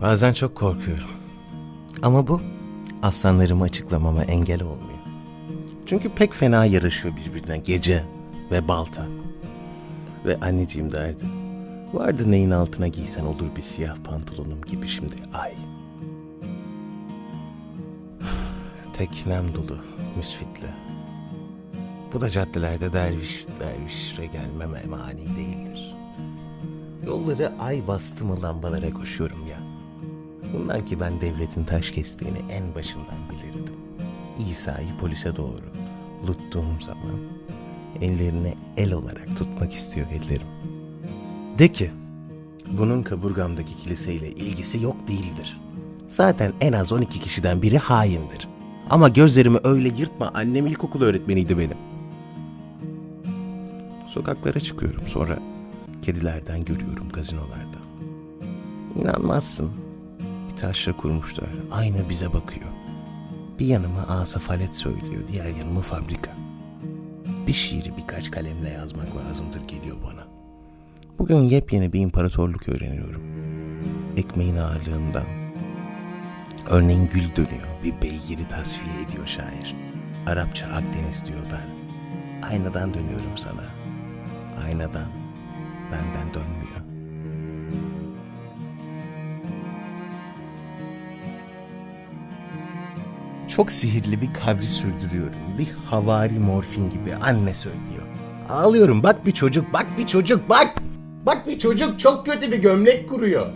Bazen çok korkuyorum. Ama bu aslanlarımı açıklamama engel olmuyor. Çünkü pek fena yarışıyor birbirine gece ve balta. Ve anneciğim derdi. Vardı neyin altına giysen olur bir siyah pantolonum gibi şimdi ay. Teknem dolu, müsfitle. Bu da caddelerde derviş dervişre gelmeme mani değildir. Yolları ay bastı mı lambalara koşuyorum. Bundan ki ben devletin taş kestiğini en başından bilirdim. İsa'yı polise doğru tuttuğum zaman ellerine el olarak tutmak istiyor ellerim. De ki, bunun kaburgamdaki kiliseyle ilgisi yok değildir. Zaten en az 12 kişiden biri haindir. Ama gözlerimi öyle yırtma annem ilkokul öğretmeniydi benim. Sokaklara çıkıyorum sonra kedilerden görüyorum gazinolarda. İnanmazsın. Taşra kurmuşlar. Aynı bize bakıyor. Bir yanıma asafalet söylüyor, diğer yanıma fabrika. Bir şiiri birkaç kalemle yazmak lazımdır geliyor bana. Bugün yepyeni bir imparatorluk öğreniyorum. Ekmeğin ağırlığından. Örneğin gül dönüyor, bir beygiri tasfiye ediyor şair. Arapça Akdeniz diyor ben. Aynadan dönüyorum sana. Aynadan, benden dönmüyor. Çok sihirli bir kabri sürdürüyorum. Bir havari morfin gibi anne söylüyor. Ağlıyorum bak bir çocuk bak bir çocuk bak. Bak bir çocuk çok kötü bir gömlek kuruyor.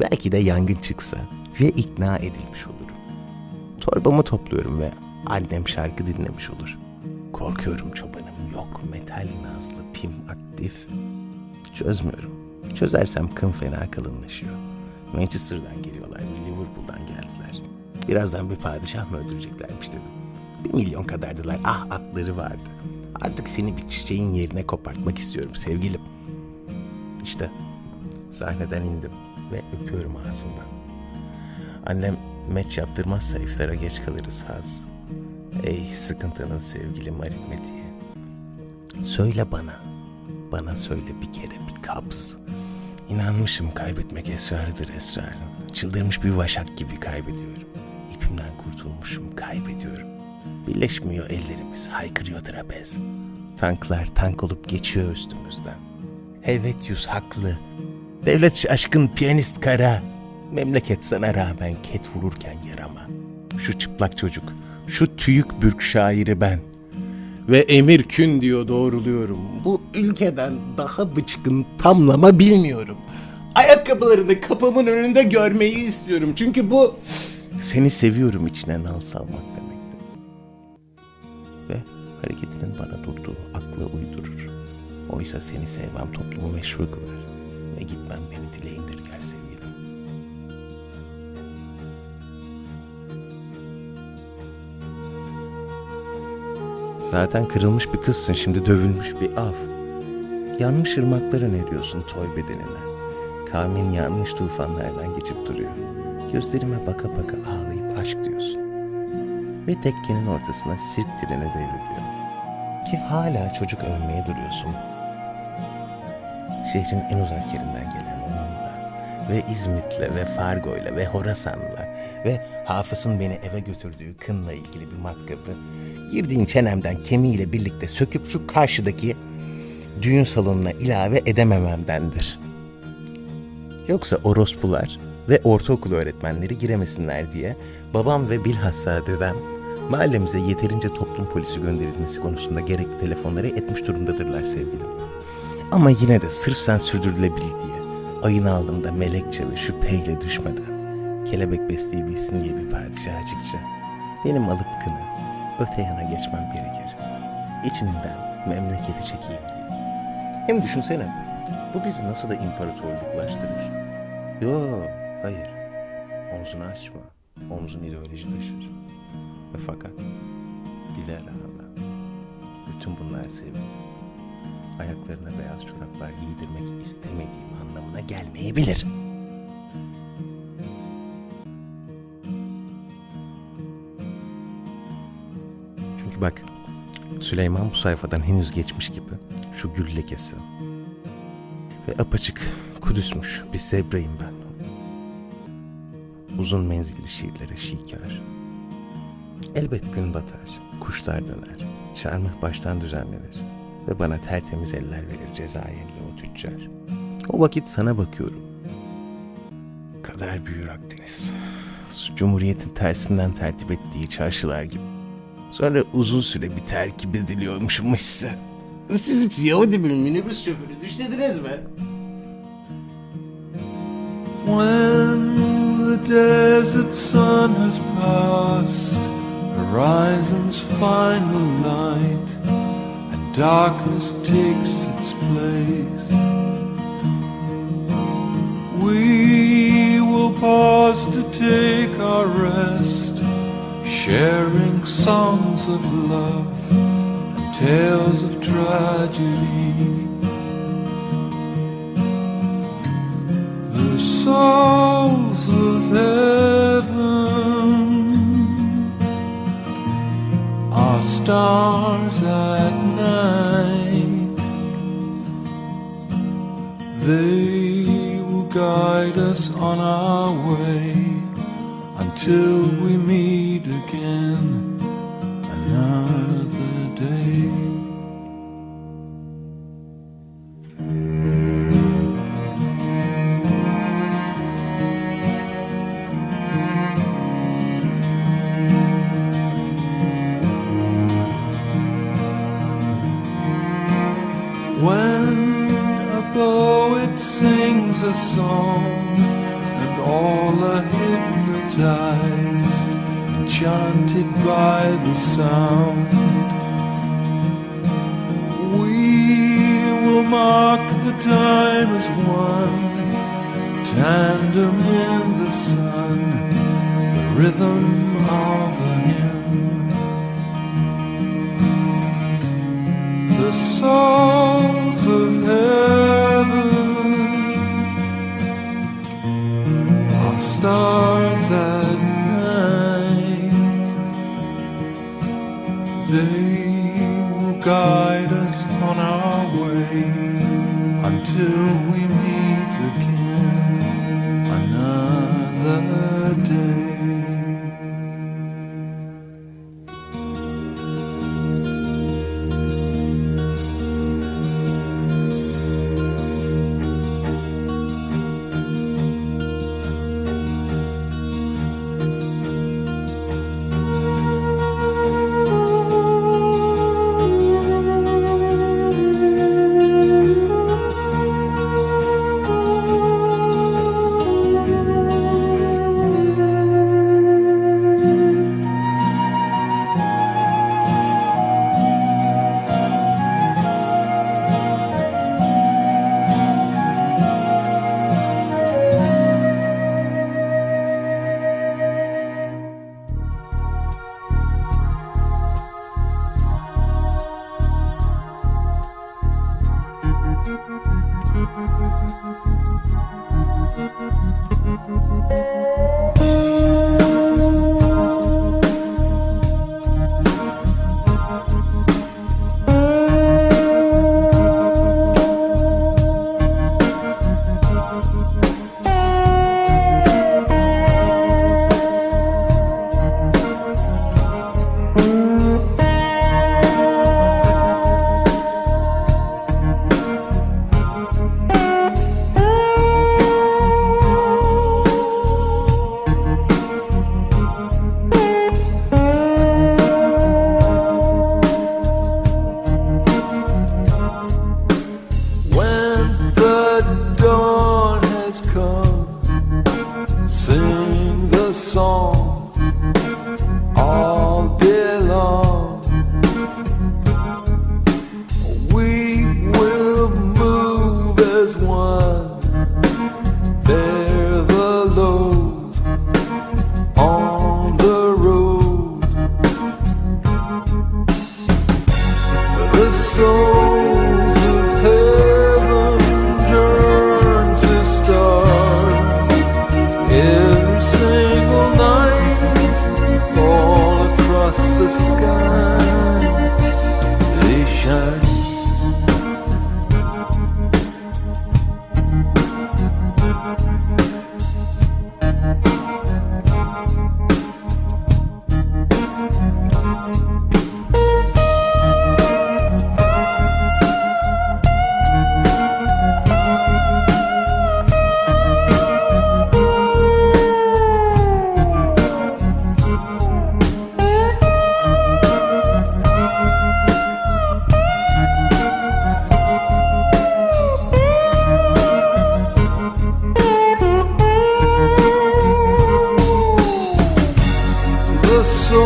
Belki de yangın çıksa ve ikna edilmiş olurum. Torbamı topluyorum ve annem şarkı dinlemiş olur. Korkuyorum çobanım yok metal nazlı pim aktif. Çözmüyorum. Çözersem kın fena kalınlaşıyor. Manchester'dan geliyorlar, Liverpool'dan geldiler. Birazdan bir padişah mı öldüreceklermiş dedim. Bir milyon kadardılar. Ah atları vardı. Artık seni bir çiçeğin yerine kopartmak istiyorum sevgilim. İşte sahneden indim ve öpüyorum ağzından. Annem meç yaptırmazsa iftara geç kalırız Haz. Ey sıkıntının sevgilim aritmetiği. Söyle bana, bana söyle bir kere bir kaps. İnanmışım kaybetmek esrarıdır esrarın. Çıldırmış bir vaşak gibi kaybediyorum. İpimden kurtulmuşum kaybediyorum. Birleşmiyor ellerimiz haykırıyor trapez. Tanklar tank olup geçiyor üstümüzden. Helvetius haklı. Devlet aşkın piyanist kara. Memleket sana rağmen ket vururken yarama. Şu çıplak çocuk, şu tüyük bürk şairi ben. Ve emir kün diyor doğruluyorum. Bu ülkeden daha bıçkın tamlama bilmiyorum. Ayakkabılarını kapımın önünde görmeyi istiyorum. Çünkü bu seni seviyorum içine nal salmak demektir. Ve hareketinin bana durduğu akla uydurur. Oysa seni sevmem toplumu meşru kılar. Ve gitmem beni dile indirger sevgilim. Zaten kırılmış bir kızsın şimdi dövülmüş bir av. Yanmış ırmaklara ne diyorsun toy bedenine? Kavmin yanlış tufanlardan geçip duruyor. Gözlerime baka baka ağlayıp aşk diyorsun. Ve tekkenin ortasına sirk treni devrediyor. Ki hala çocuk övmeye duruyorsun. Şehrin en uzak yerinden gelen onunla ve İzmit'le ve Fargo'yla ve Horasan'la ve Hafız'ın beni eve götürdüğü kınla ilgili bir matkabı girdiğin çenemden kemiğiyle birlikte söküp şu karşıdaki düğün salonuna ilave edemememdendir. Yoksa orospular ve ortaokul öğretmenleri giremesinler diye babam ve bilhassa dedem mahallemize yeterince toplum polisi gönderilmesi konusunda gerekli telefonları etmiş durumdadırlar sevgilim. Ama yine de sırf sen sürdürülebil diye ayın altında melekçe ve şüpheyle düşmeden kelebek besleyebilsin diye bir padişah açıkça benim alıp kını öte yana geçmem gerekir. İçinden memleketi çekeyim diye. Hem düşünsene bu bizi nasıl da imparatorluklaştırır. Yo hayır omzunu açma omzun ideoloji taşır. Ve fakat bile rağmen bütün bunlar sevgi ayaklarına beyaz çoraplar giydirmek istemediğim anlamına gelmeyebilir. Çünkü bak Süleyman bu sayfadan henüz geçmiş gibi şu gül lekesi ve apaçık Kudüsmüş bir zebrayım ben. Uzun menzilli şiirlere şikar. Elbet gün batar, kuşlar döner, şarmıh baştan düzenlenir ve bana tertemiz eller verir Cezayirli o tüccar. O vakit sana bakıyorum. Kader büyür Akdeniz. Cumhuriyetin tersinden tertip ettiği çarşılar gibi. Sonra uzun süre bir terkip ediliyormuşum hisse. Siz hiç Yahudi bir minibüs şoförü düşlediniz mi? When the desert sun has passed, horizon's final light, and darkness takes its place, we will pause to take our rest, sharing songs of love and tales of tragedy. Souls of heaven are stars at night. They will guide us on our way until we meet again a poet sings a song and all are hypnotized, enchanted by the sound, we will mark the time as one, tandem in the sun, the rhythm of a hymn. the souls Thank you. song.